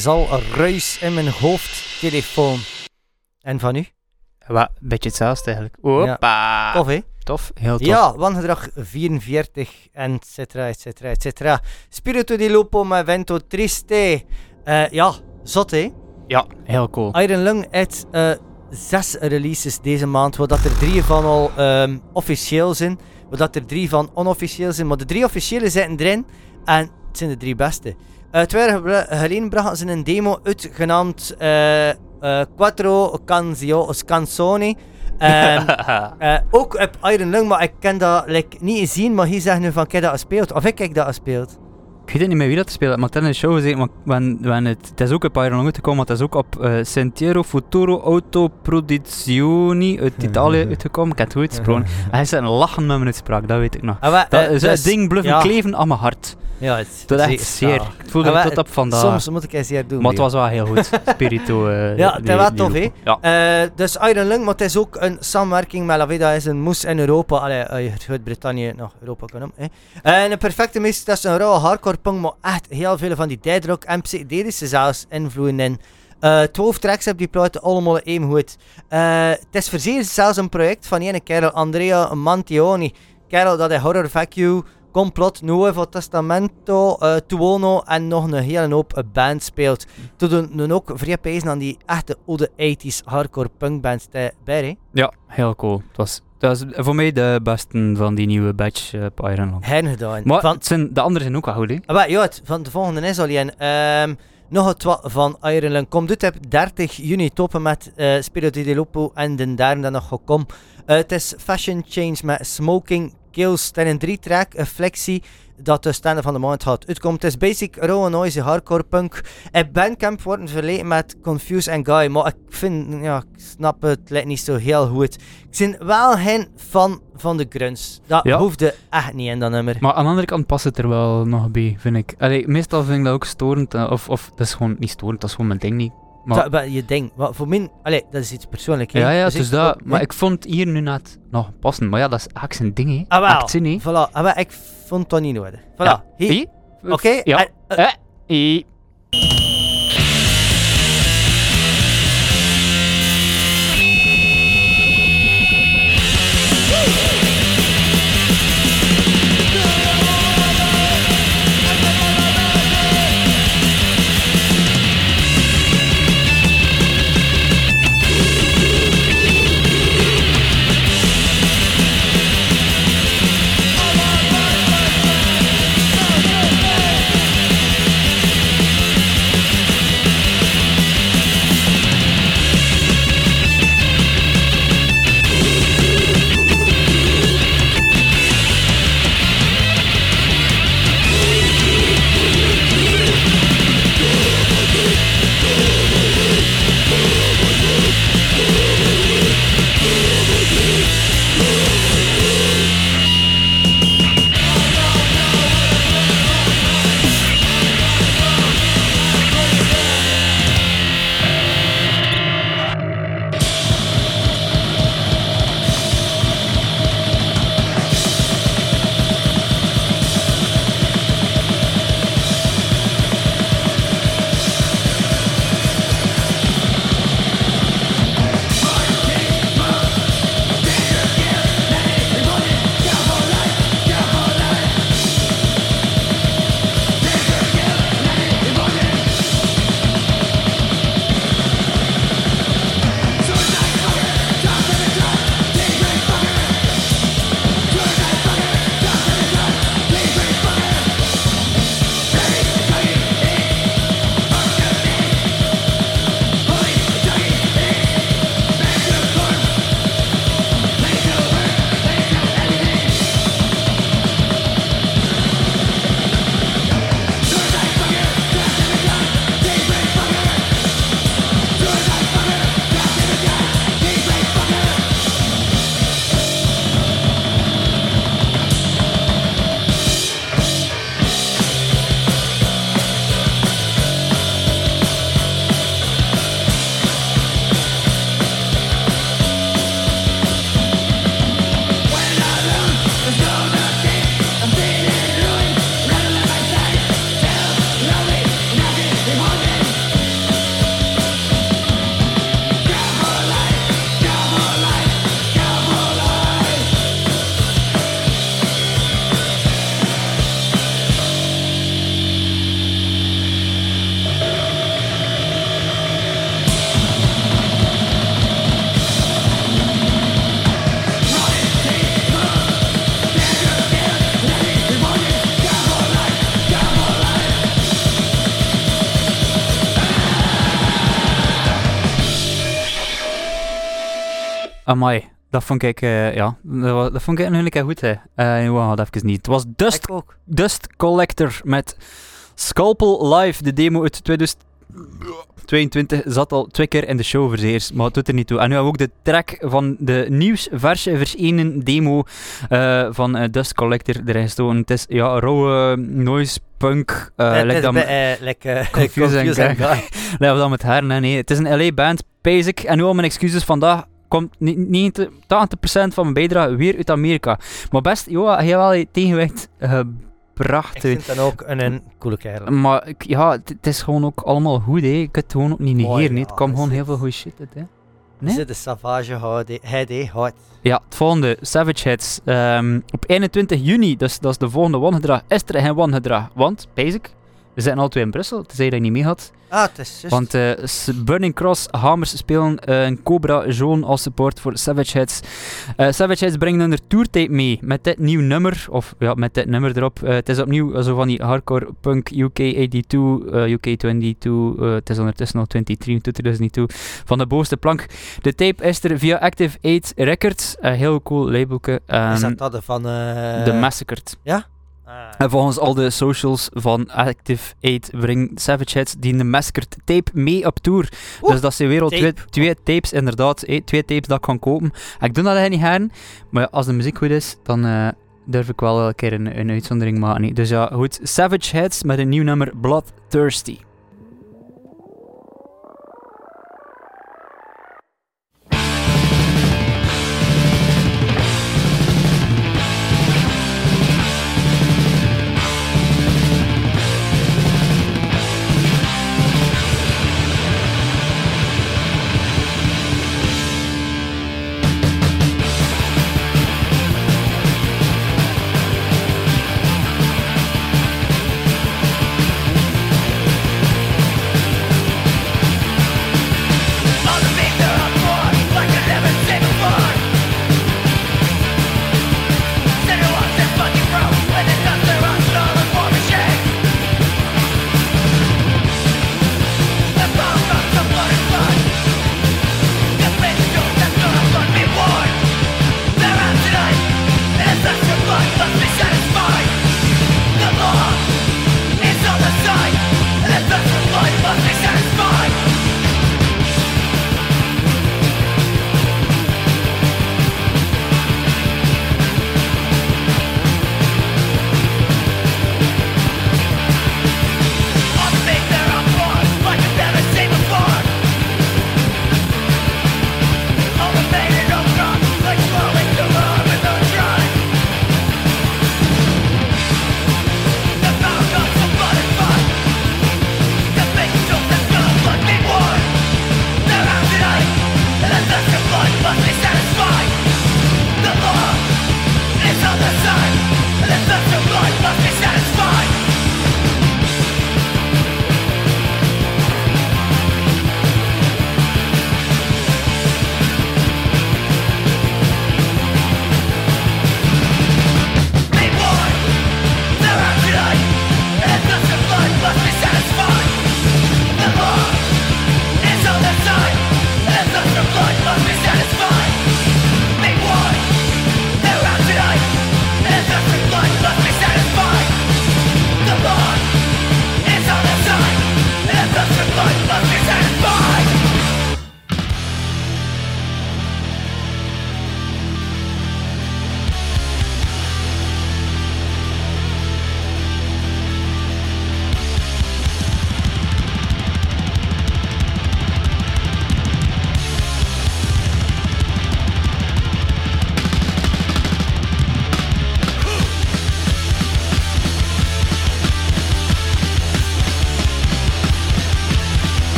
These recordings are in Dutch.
is al ruis in mijn hoofdtelefoon. En van u? Wat, een beetje hetzelfde eigenlijk. Hoppa. Tof, hè? Tof, heel tof. Ja, wangedrag 44, et cetera, et cetera, et cetera. Spirito di Lupo met Vento Triste. Uh, ja, zot, hè? Ja, heel cool. Iron Lung heeft uh, zes releases deze maand, waar dat er drie van al um, officieel zijn, waar dat er drie van onofficieel zijn. Maar de drie officiële zitten erin en het zijn de drie beste. Twee jaar geleden brachten ze een demo uit genaamd uh, uh, Quattro Canzio, Canzoni. Um, uh, ook op Iron Lung, maar ik kan dat like, niet zien, maar hier zeggen nu van, heb dat gespeeld. Of ik heb dat gespeeld. Ik weet niet meer wie dat speelt, maar is een show gezien, maar when, het, het is ook op Iron Lung uitgekomen, maar het is ook op uh, Sentiero Futuro Autoproduzioni uit Italië uitgekomen. Ik heb het goed gesproken. Hij is een lachen met mijn uitspraak, dat weet ik nog. Ah, dat is dus, ding bluffen ja. kleven aan mijn hart. Ja, het dat echt zeer. Ik voelde het tot op vandaag. Soms moet ik eens hier doen. Maar het was wel heel goed. Spirito. Uh, ja, het is wel tof, hè? Ja. Uh, dus Iron Lung, maar het is ook een samenwerking met La Vida, is een moes in Europa. Allee, uit Groot-Brittannië nog Europa kan hè. En een perfecte mix, dat is een rauwe hardcore punk, maar echt heel veel van die deadrock en psychedelische zelfs invloeden in. Uh, 12 tracks heb die platen allemaal even goed. Uh, het is verzekerd zelfs een project van een kerel, Andrea Mantioni. Kerel dat hij Horror Vacuum Complot, Nuevo Testamento, uh, Tuono en nog een hele hoop band speelt. Toen doen ook vrij pezen aan die echte oude 80s hardcore punkbands bij, Ja, heel cool. Het was, dat is voor mij de beste van die nieuwe batch uh, op Ironland. Hen gedaan. Maar van, zijn, de anderen zijn ook wel goed, hè? Ah, ja, het, van de volgende is al een. Um, nog het wat van Ironland komt dit op 30 juni toppen met uh, Spirito di Lupo en de dan nog gekomen. Uh, het is Fashion Change met Smoking Kills. Is een drie track, een flexie dat de standen van de maand gaat uitkomt. Het is basic raw noise hardcore punk. En Bandcamp wordt verleden met Confuse and Guy, maar ik vind, ja, ik snap het, lijkt niet zo heel goed. Ik ben wel geen fan van de grunts. Dat ja. hoefde echt niet in dat nummer. Maar aan de andere kant past het er wel nog bij, vind ik. Allee, meestal vind ik dat ook storend, eh, of, of dat is gewoon niet storend, dat is gewoon mijn ding niet Maar, Dat- je denkt, wat voor mij, allee, dat is iets persoonlijks. hè. ja, ja, Dus dus dat, maar ik vond hier nu net nog passen. Maar ja, dat is eigenlijk zijn ding, hè. Ah, wel. Echt zin, hè. Voilà, ah, wel, ik vond dat niet nodig. Voilà, Ja. Oké, Ja. eh, eh, Amai, dat vond ik, eh, ja, dat, dat vond ik eigenlijk heel goed, hè. Eh, we gaan het even niet. Het was Dust. Dust Collector met Scalpel Live, de demo uit 2022, zat al twee keer in de show verzeers, maar het doet er niet toe. En nu hebben we ook de track van de nieuws verse verschenen demo eh, van eh, Dust Collector erin gestoken. Het is, ja, rauwe noise punk, eh like is dat bij, eh, like, eh, Guy. Guy. Nee, we dan met haar. Nee, nee. Het is een LA-band, basic. En nu al mijn excuses vandaag komt ni- 90, 80% van mijn bijdrage weer uit Amerika. Maar best, joh, hij heeft wel tegenwicht gebracht. Ik vind dat ook een, een coole kerel. Maar ik- ja, het is gewoon ook allemaal goed, hè. Ik kan het gewoon ook niet negeren, ja, Het kwam gewoon heel veel goede shit uit, hè. Nee? een savage die houdt. Ja, het volgende, Savage Heads. Ehm, op 21 juni, dus dat is de volgende wangedrag, is er geen wangedrag. Want, basic, we zitten al twee in Brussel, tenzij dat je niet mee had. Ah, het is juist. Want eh, Burning Cross Hamers spelen eh, een Cobra Zone als support voor Savage Heads. Eh, Savage Heads brengen hun tourtape mee met dit nieuw nummer, of ja, met dit nummer erop. Het is opnieuw zo van die hardcore punk UK 82, eh, UK 22, eh, het is ondertussen al 23, 2002, van de bovenste plank. De tape is er via Active 8 Records, een heel cool labelke. is ehm, dat dat van... The Massacred. ah. En volgens al de socials van Active 8 brengt Savage Heads die de Massacred tape mee op tour. Oeh, dus dat zijn weer al twee, tape. twee tapes, inderdaad. eh, twee tapes dat ik kan kopen. Ik doe dat eigenlijk niet gaan, maar als de muziek goed is, dan eh, durf ik wel een keer een, een uitzondering maken. Dus ja, goed. Savage Heads met een nieuw nummer, Bloodthirsty.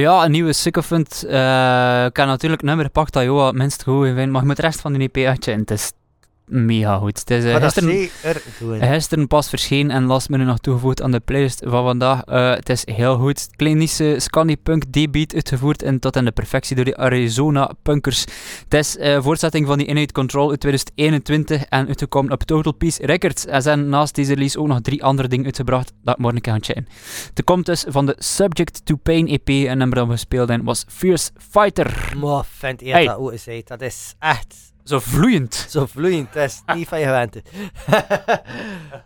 Ja, een nieuwe Sycophant. Uh, ik heb natuurlijk nummer gepakt dat Joa minst goed vindt, maar je moet de rest van de EP uitchecken. Het is mega goed. Het is uh, gisteren, gisteren pas verschenen en last minute nog toegevoegd aan de playlist van vandaag. Uh, het is heel goed. Kleinische Scanny Punk D-beat uitgevoerd en tot in de perfectie door de Arizona Punkers. Het is uh, voortzetting van die Innate Control uit 2021 en uitgekomen op Total Peace Records. En zijn naast deze release ook nog drie andere dingen uitgebracht dat ik morgen kan checken. Het komt dus van de Subject to Pain EP en nummer dat we speelden was Fierce Fighter. Maar vind je dat hoe is Dat is echt zo vloeiend. Zo vloeiend, dat is niet van je gewend.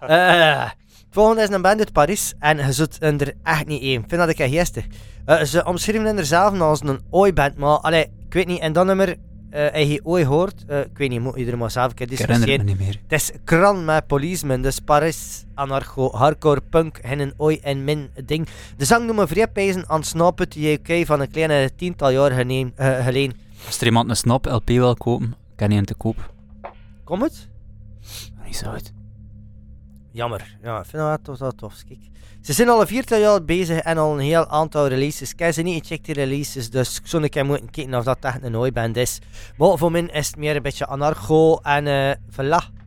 uh, volgende is een band uit Paris en je zult er echt niet één. Vind dat ik geestig. Uh, ze omschrijven er zelf als een oi-band, maar allee, ik weet niet, en dan nummer uh, hij je ooit hoort, uh, ik weet niet, moet iedereen maar zelf een keer discussiëren. Ik niet meer. Het is kran met policemen, dus Paris, anarcho, hardcore, punk, en een oi en min ding. De zang noemen vreepijzen aan Snap uit de UK van een kleine tiental jaar geleden. Uh, Als er iemand een Snap LP wil kopen, kan niet te koop. Kom het? Niet zo uit. Jammer. Ja, ik vind dat wel tof. Kijk. Ze zijn al een viertal jaar bezig en al een heel aantal releases. Ik heb ze niet gecheckt, die releases, dus ik zou een keer moeten kijken of dat echt een nooiband is. Maar voor mij is het meer een beetje anarcho en uh, voilà.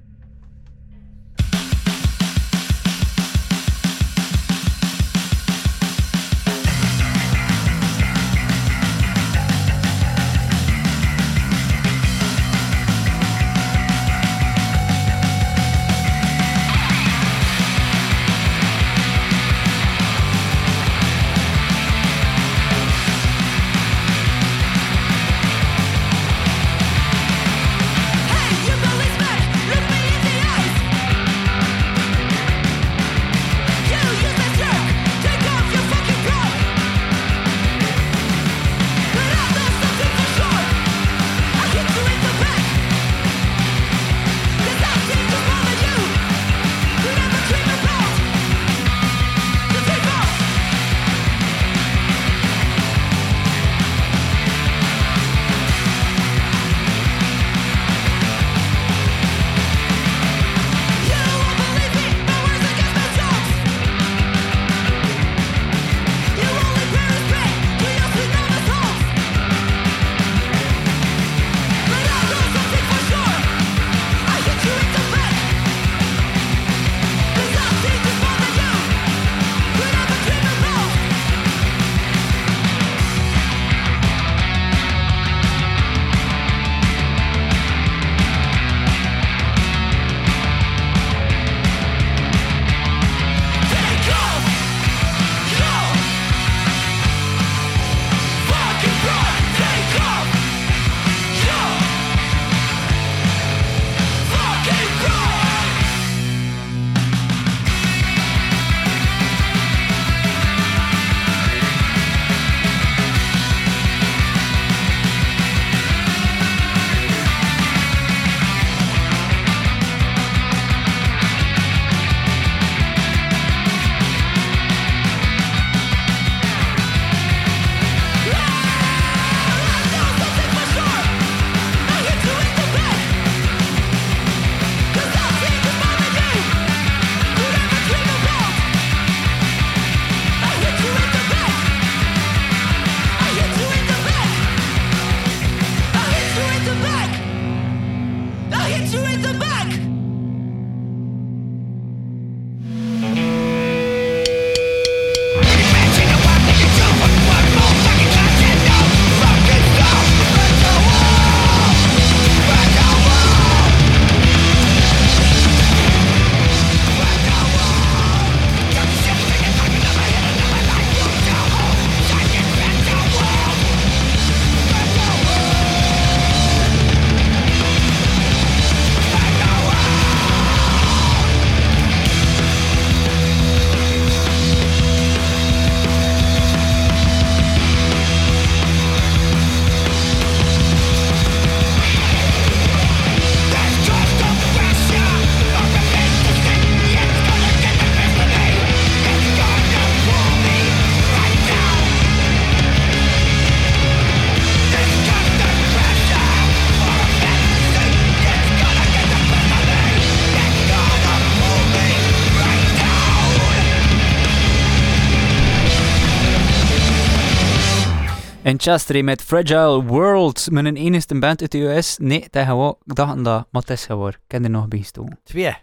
In Chester met Fragile World, mijn enigste band uit de US. Nee, dat gaan we ik dacht dat, maar het is gewoon. Ik ken er nog bij gestoken. Twee.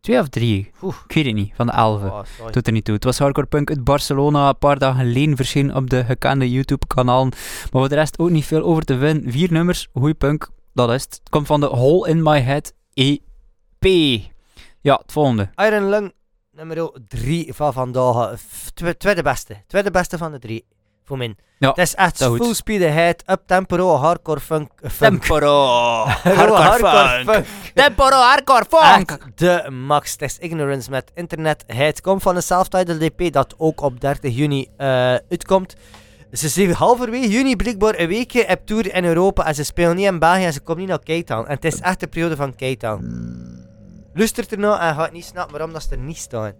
Twee of drie? Oeh. Ik weet het niet, van de elf. Oh. Doet er niet toe. Het was hardcore punk uit Barcelona, een paar dagen geleden verschenen op de gekende YouTube-kanalen. Maar voor de rest ook niet veel over te vinden. Vier nummers, goeie punk, dat is het. Het komt van de Hole in My Head EP. Ja, het volgende. Iron Lung, nummer 3 van vandaag. Tweede beste. Tweede beste van de drie. Voor mij. Ja, het is echt dat goed. full speed ahead, up tempo, hardcore funk. funk. Temporo, hardcore funk. Temporo, hardcore Echt de max. Het is Ignorance met internet. Het komt van een self-titled EP dat ook op 30 juni eh, uitkomt. Ze zijn halverwege juni blijkbaar een weekje op tour in Europa en ze spelen niet in België en ze komen niet naar Cape Town. En het is echt de periode van Cape Town. Luistert er nou en gaat niet snappen waarom dat ze er niet staan.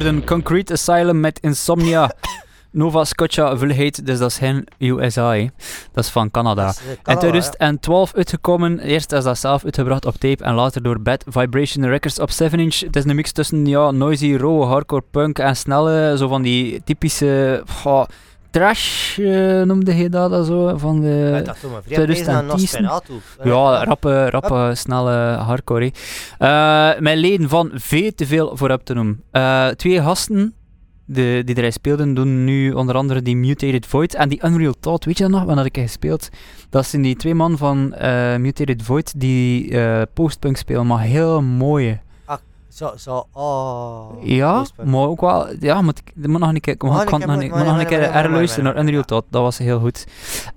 Hoorden Concrete Asylum met Insomnia. Nova Scotia Vulheid, dus dat is geen USA. hè. Dat is van Canada. Dat is, eh, In Canada, 2012 uitgekomen. Eerst is dat zelf uitgebracht op tape en later door Bad Vibration Records op 7-inch. Het is een mix tussen ja, noisy, raw, hardcore punk en snelle, zo van die typische goh, trash eh, noemde hij dat, dat zo, van de... Ja, dat doen we. Vrij bezig aan 2010. Nosferatu. Ja, rappe, rappe snelle hardcore. Eh, mijn leden van veel te veel vooruit te noemen. Eh, twee gasten de, die erin speelden, doen nu onder andere die Mutated Void en die Unreal Thought. Weet je dat nog? Wanneer ik gespeeld? Dat zijn die twee man van eh, Mutated Void die eh, postpunk spelen, maar heel mooie. Zo, zo, oh. Ja, maar ook wel... Ja, moet ik moet nog een keer... Ik kan nog, niet- moet nog een keer mag- mag- er mag- luisteren mag- naar Unreal. Thought. Dat was heel goed.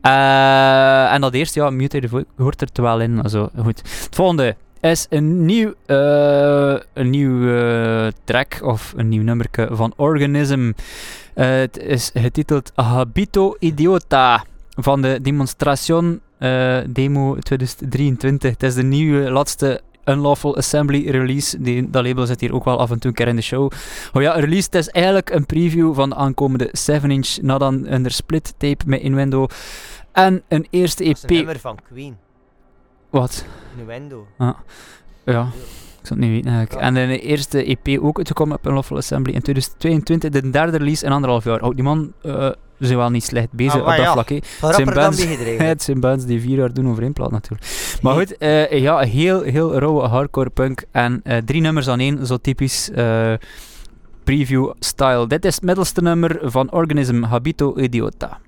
Eh, en dat eerste, ja, Mutated hoort er wel in. Also, goed. Het volgende. is een nieuw, eh, een nieuw eh, track of een nieuw nummerke van Organism. Het is getiteld Habito Idiota van de Demonstration Demo 2023. Het is de nieuwe, laatste Unlawful Assembly release. Die, dat label zit hier ook wel af en toe een keer in de show. Oh ja, release, het is eigenlijk een preview van de aankomende 7-inch, na dan een split tape met Innuendo. En een eerste Dat is een EP. nummer van Queen. Wat? Innuendo. Ja, ik het niet weten eigenlijk. En de eerste EP ook uitgekomen op Unlawful Assembly in 2022. De derde release in anderhalf jaar. Oh, die man eh zijn wel niet slecht bezig Ah, op dat ja. vlak. dan bands-. Het zijn bands die vier jaar doen over één plaat natuurlijk. Maar goed, eh, ja, heel, heel rauwe hardcore punk. En eh, drie nummers aan één, zo typisch preview style. Dit is het middelste nummer van Organism Habito Idiota.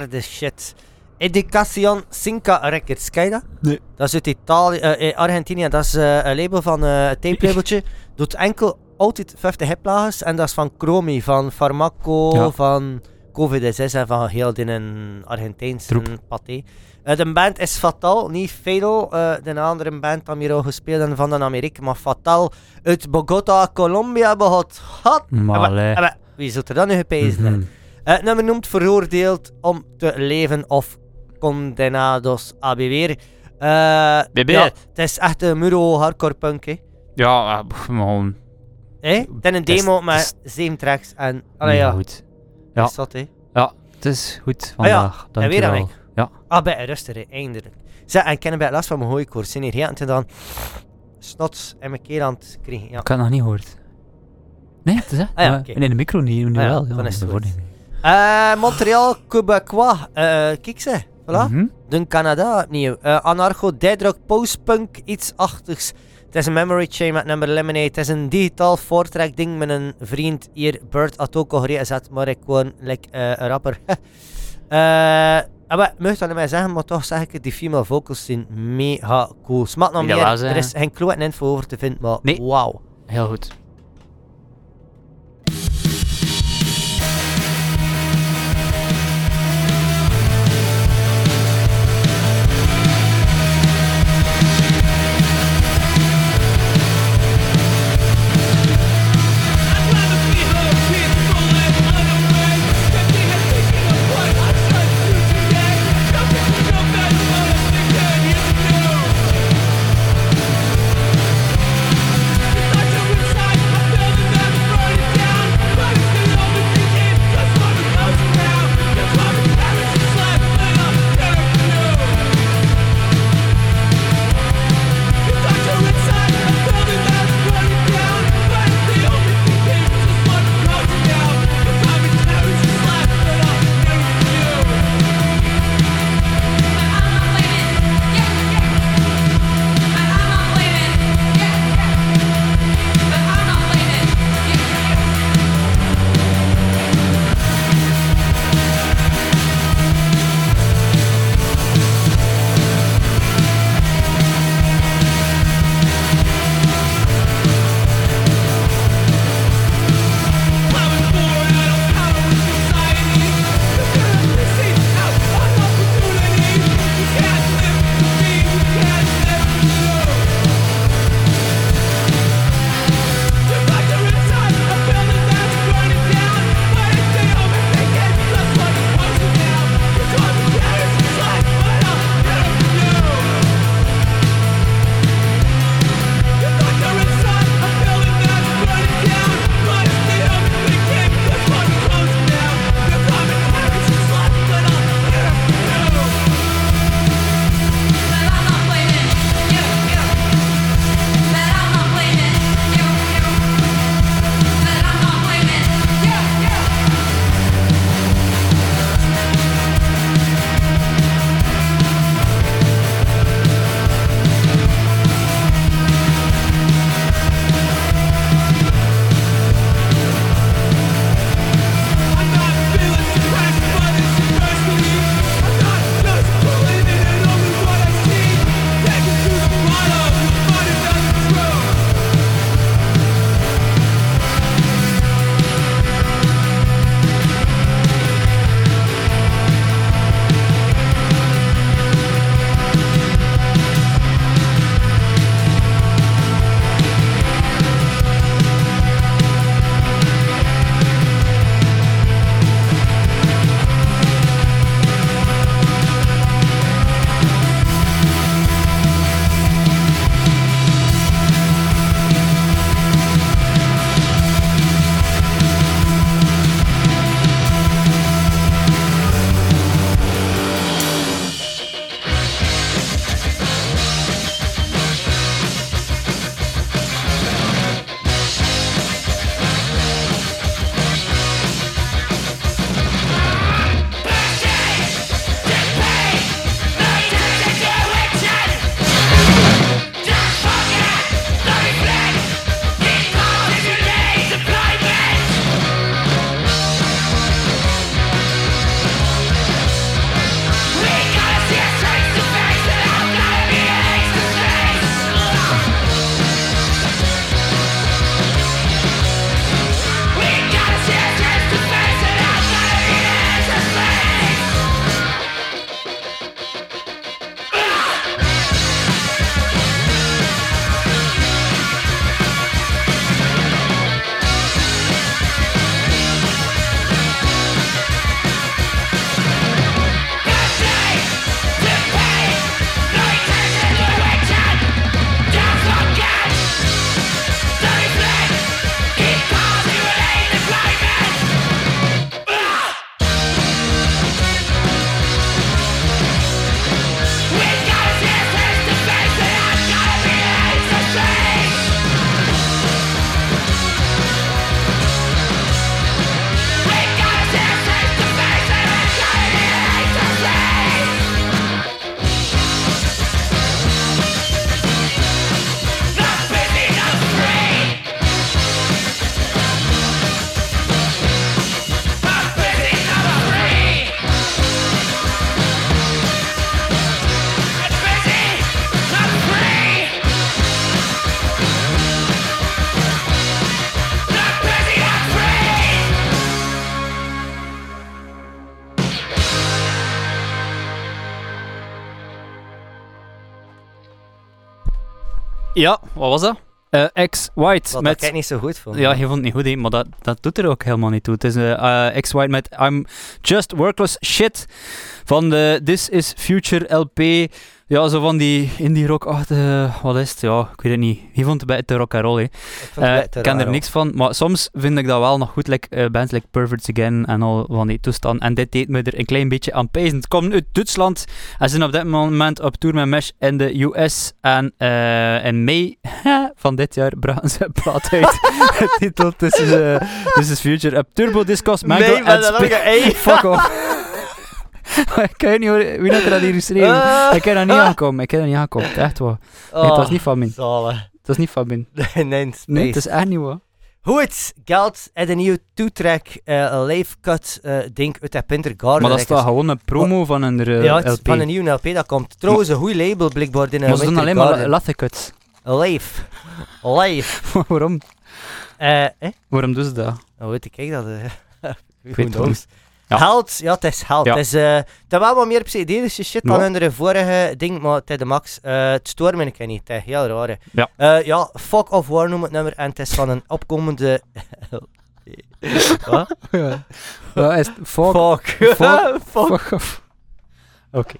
Miljarden shit. Educación Cinca Records, ken je dat? Nee. Dat is uit Italië, eh, eh, Argentinië, dat is eh, een label van een tape labeltje. Doet enkel altijd 50 hiplagers en dat is van Chromi, van Pharmaco, Ja. van COVID-6 en van heel die een Argentijnse paté. Eh, de band is Fatal, niet Fatal, de andere band dat we hier al gespeeld hebben van de Amerika, maar Fatal uit Bogota, Colombia begot. Eh, Wie zult er dan nu gepezen? Eh, Het nummer noemt veroordeeld om te leven of condenados a vivir. Eh, Beber. ja, het is echt een muro hardcore punk, hè. Ja, eh, gewoon... Hè? Het is een Het demo het met zeven tracks en... Allee, ja, goed. Ja. is dat, hè. Het is goed Ah ja, vandaag. en weer aan Dankjewel. Ah, bij rustig, hè, eindelijk. Zeg, en ik ken bij last van mijn hooikoorts. Zijn hier heel te dan... snots en mijn keel aan het krijgen. Ja. Ik had het nog niet gehoord. Nee, het is hè? Ah ja. Nee, de micro niet, nu Ah ja, wel. dan is het dat goed. wordt niet. Eh, Montreal, Quebecois. Eh, kijk ze. Voilà. Dan Canada opnieuw. Eh, Anarcho, Deadrock, Postpunk, iets achtigs. Het is een memory chain met nummer Lemonade. Het is een digitaal voortrek ding met een vriend hier. Bert had ook al gezet, maar ik gewoon like, eh, een rapper. Eh maar mag dat niet meer zeggen, maar toch zeg ik het, die female vocals zijn mega cool. Smaakt nog meer, er is geen klote info over te vinden, maar Nee. wauw. Heel goed. Wat was dat? Uh, X-White Wat met... ik niet zo goed vond. Ja, je vond het niet goed, hè, maar dat, dat doet er ook helemaal niet toe. Het is uh, X-White met I'm Just Workless Shit van de This Is Future LP. Ja, zo van die indie rock achtige, wat is het? Ja, ik weet het niet. Wie vond het bij te rock and roll? Hè? Ik, uh, ik ken er niks van, maar soms vind ik dat wel nog goed. Like, uh, bands like Perverts Again en al van die toestanden. En dit deed me er een klein beetje aan pezen. Het komt uit Duitsland en zijn op dit moment op tour met Mesh in de US. En uh, in mei van dit jaar brachten ze een plaat uit. de titel This is, This is Future. Up Turbo Discos, Mango nee, Spin. Fuck off. ik kan niet wie dat hier geschreven? Uh, ik kan er niet aankomen, ik kan er niet aankomen, echt waar. Oh, nee, dat is niet van min. Zalig. Dat is niet van min. nee, nee, het is echt niet waar. Goed, geld en een nieuwe two-track, uh, een live cut uh, ding uit de Pinter Garden. Maar dat is toch gewoon een promo van een uh, ja, LP? van een nieuwe LP dat komt. Trouwens, een goed label blijkbaar in Maar ze doen alleen maar latte cuts. Live. Live. Waarom? eh? Waarom doen ze dat? Oh, weet ik, kijk dat. ik weet het. Ja. Held, ja, het is held. Ja. Het is uh, het is wel wat meer psychedelische shit dan in de vorige ding, maar het is de max. Uh, het stoort me niet, het is heel raar. hè. Ja. Uh, ja, Fuck of War noem het nummer en het is van een opkomende... Wat? Ja. Wat is? Fuck. Fuck. Fuck. Fuck. Oké.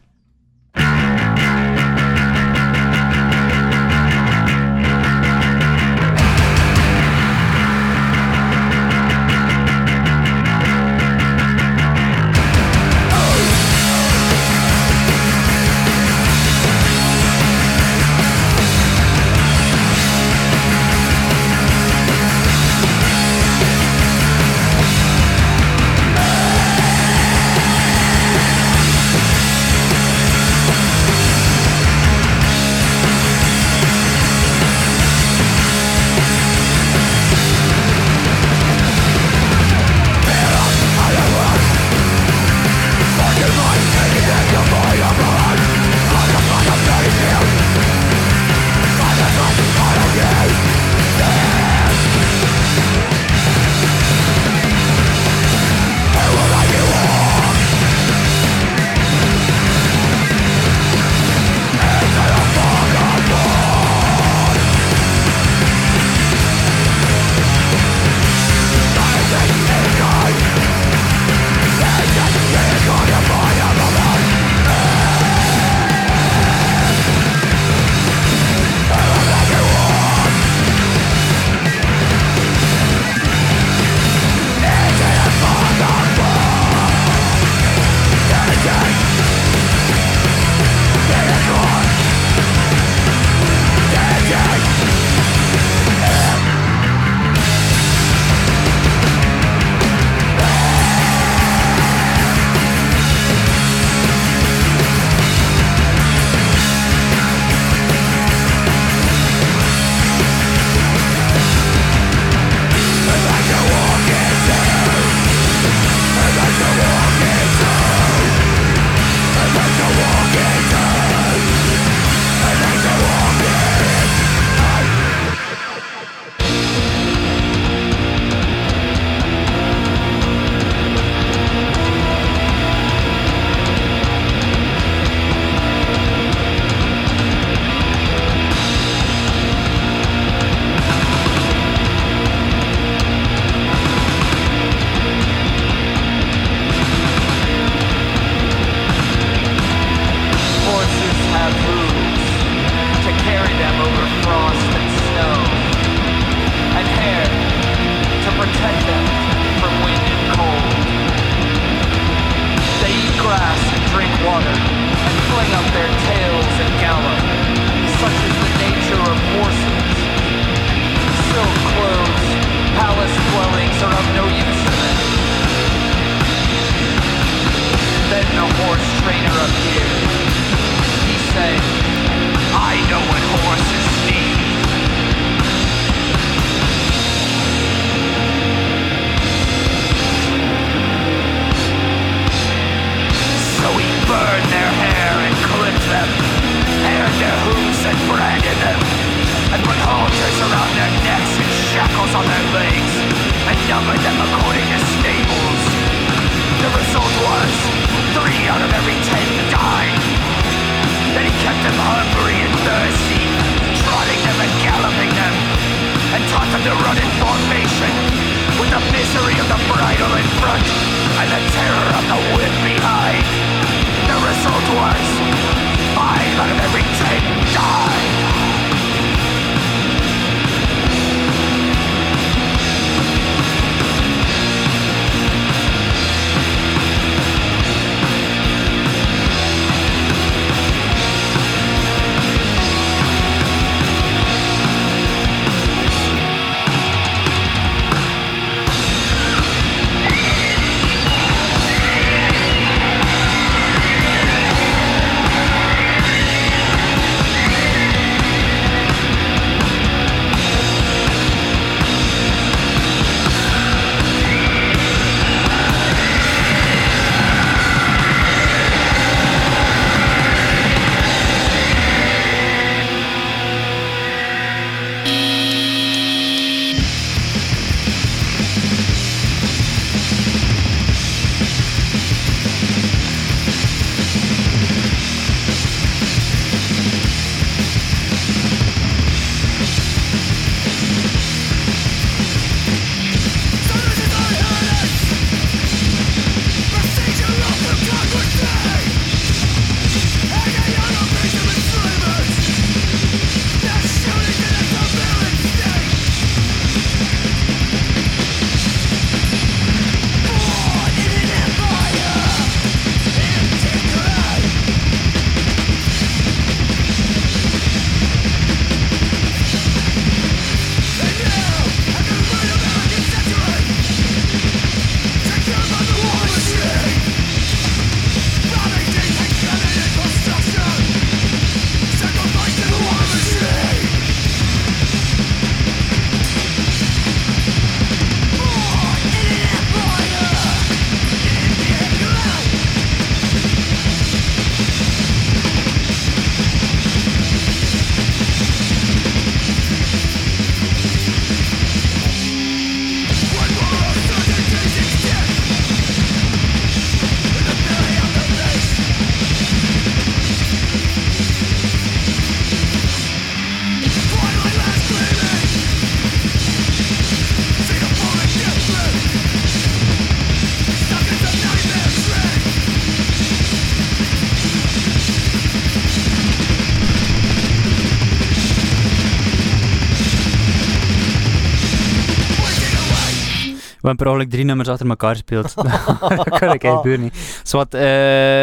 Hebben per ongeluk drie nummers achter elkaar gespeeld. dat kan ik eigenlijk niet. Zwat, uh,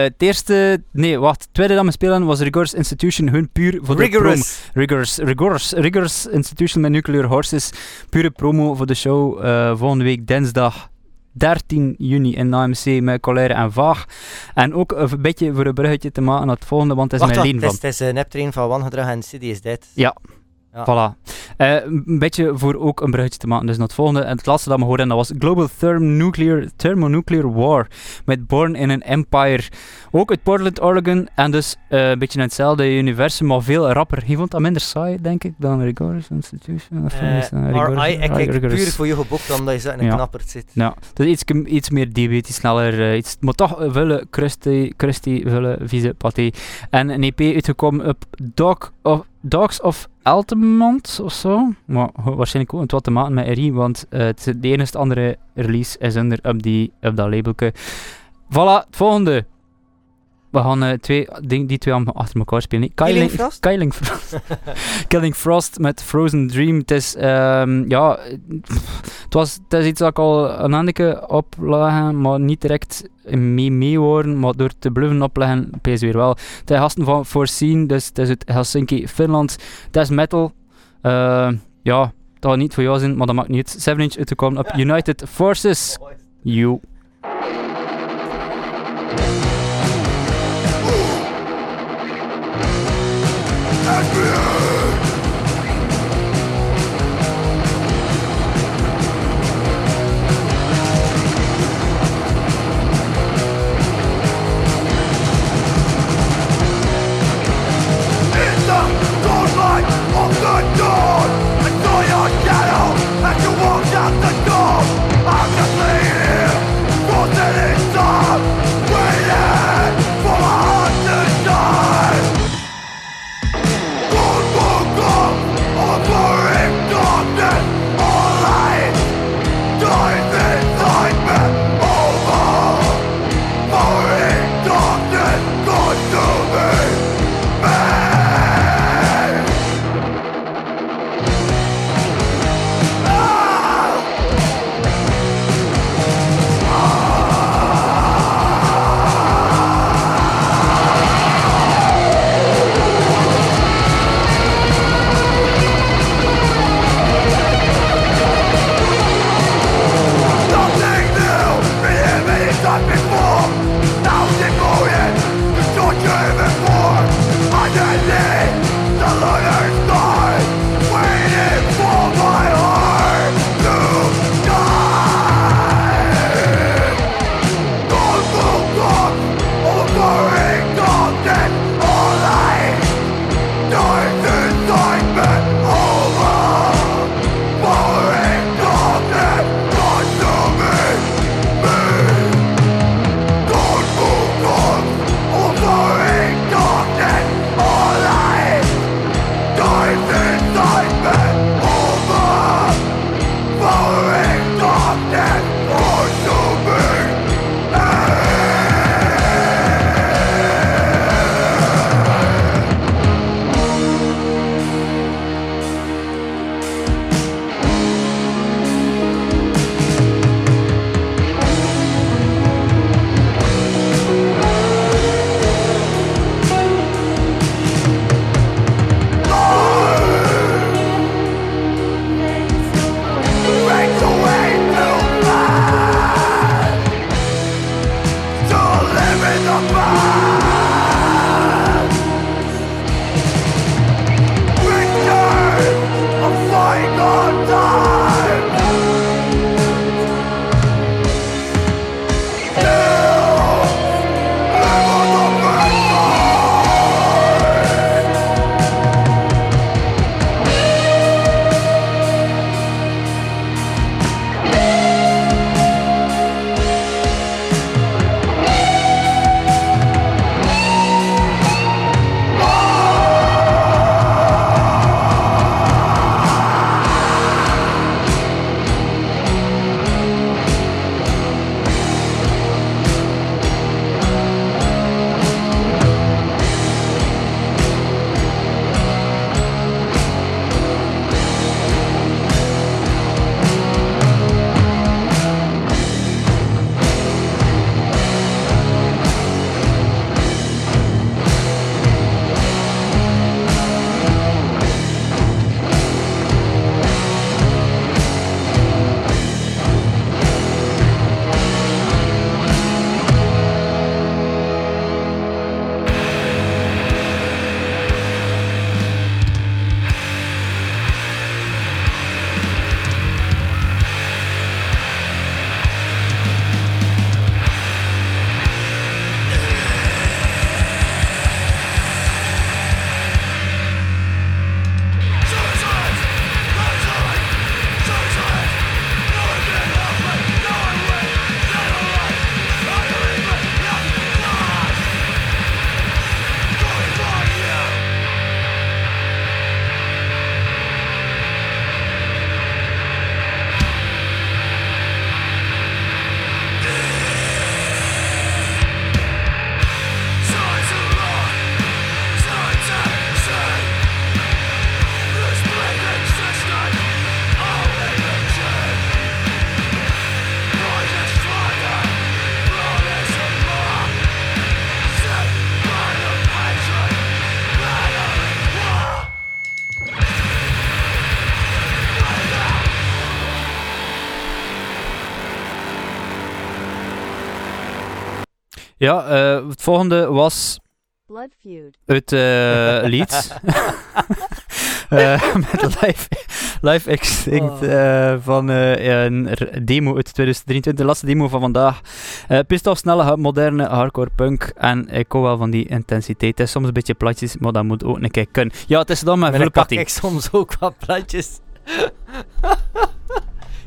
het eerste... Nee, wacht. Het tweede dat we spelen was Rigorous Institution. Hun puur voor de promo. Rigorous. Rigorous. Rigorous Institution met Nuclear Horses. Pure promo voor de show. Uh, volgende week dinsdag 13 juni in AMC met Colère en Vaag. En ook een beetje voor een bruggetje te maken naar het volgende, want het is Wacht, mijn lien van. Het is een neptrain van Wangedrag en City is Dead. Ja. Ja. Voilà. Uh, een beetje voor ook een bruggetje te maken. Dus naar het volgende. En het laatste dat we hoorden, dat was Global Thermonuclear, Thermonuclear War. Met Born in an Empire. Ook uit Portland, Oregon. En dus uh, een beetje in hetzelfde universum, maar veel rapper. Je vond dat minder saai, denk ik, dan Rigorous Institution. Of uh, is RI, ik kijk puur voor je geboekt, omdat je zo in een ja. zit. Ja, dus iets, iets meer deep, iets sneller. iets, maar toch vullen, crusty, crusty, vullen, vieze paté. En een EP uitgekomen op Dog of... Dogs of Altamont of zo. Maar waarschijnlijk ook wat te maken met RI, want uh, het, de enige andere release is onder op, die, op dat labelke. Voilà, het volgende. We gaan uh, twee, die, die twee achter elkaar spelen. Killing Frost? Killing Frost. Killing Frost met Frozen Dream. Het is, um, ja, het, was, het is iets dat ik al een handje opleggen, maar niet direct mee mee worden, maar door te bluffen opleggen, pees weer wel. Het is gasten van Foreseen, dus het is uit Helsinki, Finland. Het is metal. Uh, ja, dat gaat niet voor jou zijn, maar dat maakt niet 7 inch uit te komen op United Forces. You. Ja, eh, het volgende was Blood Feud. uit eh Leeds. Eh, met Live, live Extinct Oh. eh, van eh, een demo uit 2023, de laatste demo van vandaag. Eh pist of snelle, moderne hardcore punk. En ik hou wel van die intensiteit. Het is soms een beetje platjes, maar dat moet ook een keer kunnen. Ja, het is dan met Maar party. ik soms ook wat plantjes.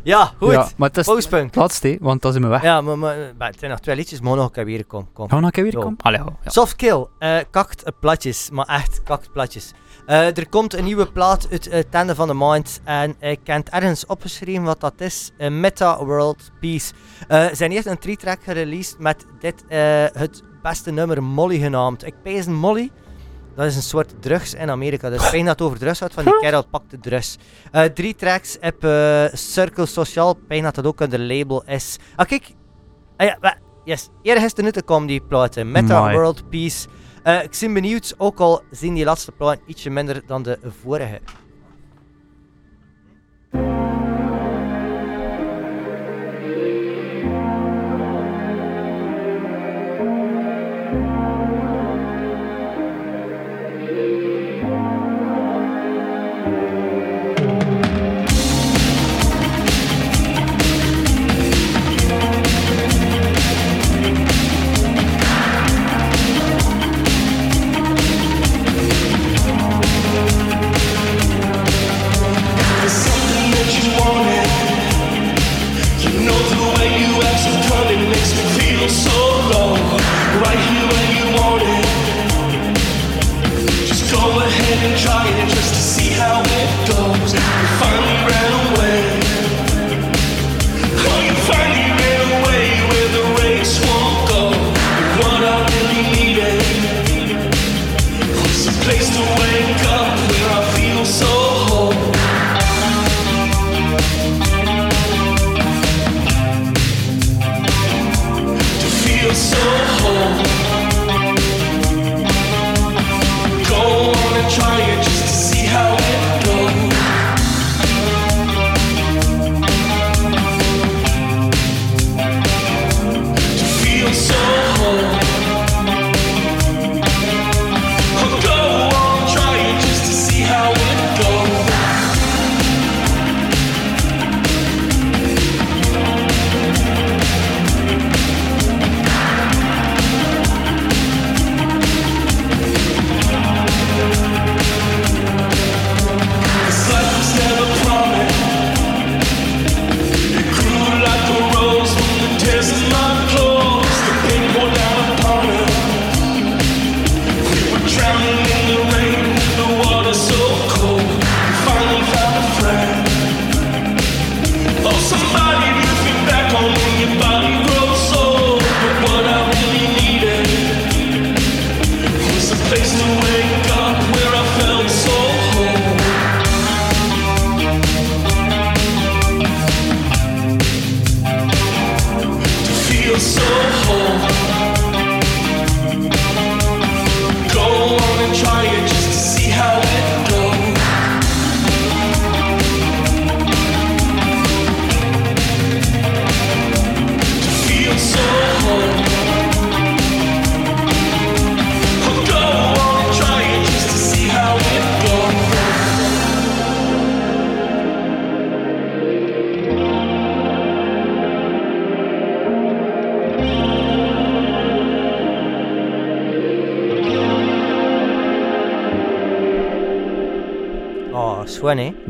ja, goed. Ja, maar het is Postpunk. laatste, want dat is in mijn weg. Ja, maar, maar, maar het zijn nog twee liedjes, maar nog een keer weer kom. kom. Gaan we nog een keer weer komen? Allee, ja. Soft Kill, eh, kakt platjes, maar echt kakt platjes. Eh, er komt een nieuwe plaat uit het einde van de maand en ik heb het ergens opgeschreven wat dat is. Eh, Meta World Peace. Ze zijn eerst een tree-track gereleased met dit het beste nummer Molly genaamd. Ik pees een Molly. Dat is een soort drugs in Amerika. Dus fijn dat het over drugs gaat, van die kerel pakt de drugs. Eh, drie tracks op eh, Circle Social. Pijn dat dat ook een label is. Ah, kijk. Ah, ja, yes. Eergisteren uitgekomen die platen. Meta. World Peace. Eh, ik ben benieuwd, ook al zien die laatste platen ietsje minder dan de vorige.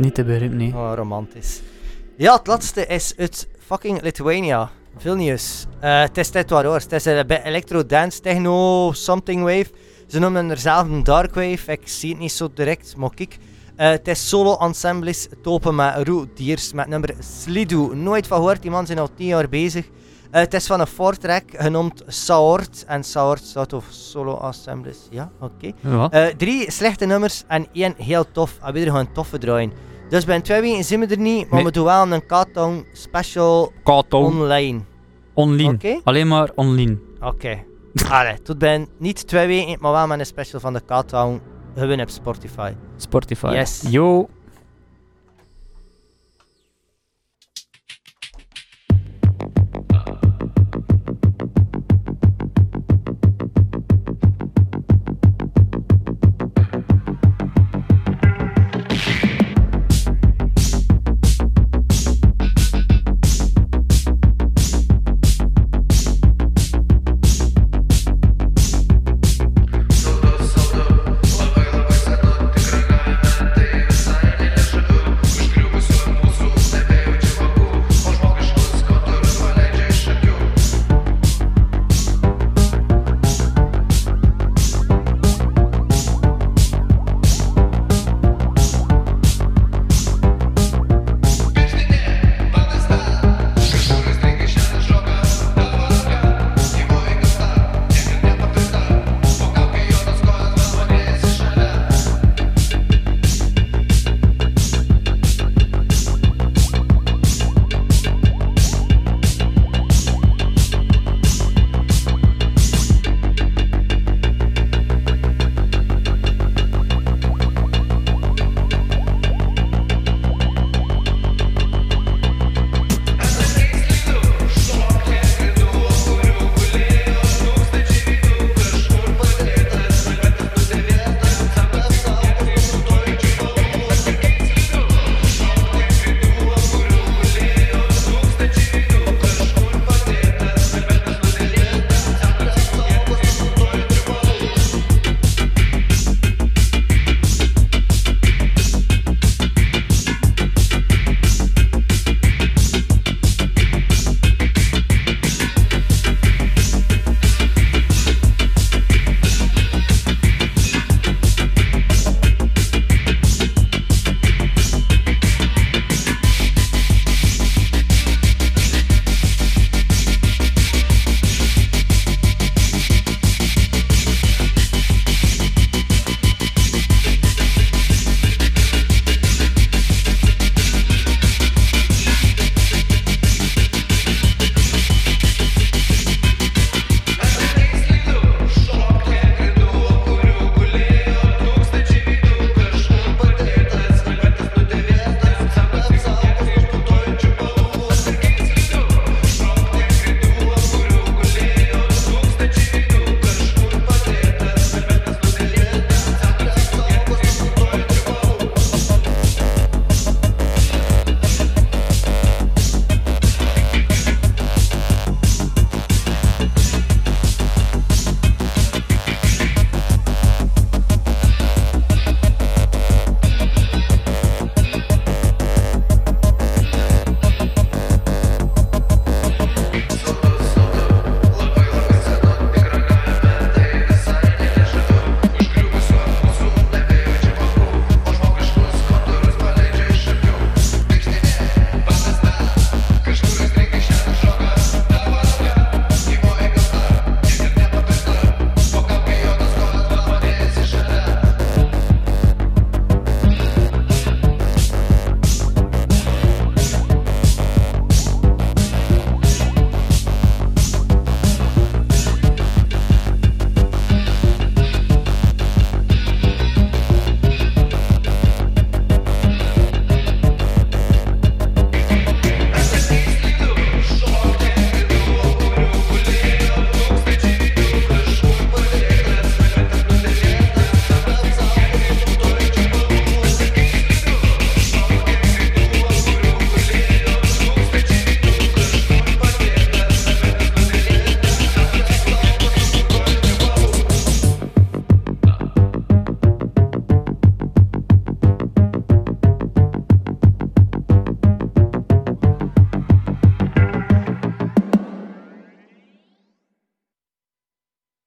Niet te begrijpen, nee. Oh, romantisch. Ja, het laatste is uit fucking Lithuania. Vilnius. Eh, het is dit wat hoor. Het is een beetje electro dance techno something wave. Ze noemen er zelf een dark wave. Ik zie het niet zo direct, maar kijk. Eh, het is solo ensembles topen met Roe Diers met nummer Slidu. Nooit van gehoord, die man zijn al 10 jaar bezig. Eh, het is van een four-track genoemd Saort. En Saort staat of solo ensembles. Ja, oké. Ja. Eh, drie slechte nummers en één heel tof. En weer gewoon toffe draaien. Dus bij twee weken zijn we er niet, maar Nee. we doen wel een Countdown special online. online. Alleen maar online. Oké. Allee, tot ben niet twee weken, maar wel met een special van de Countdown. Gewoon op Spotify. Spotify. Yes. Yo.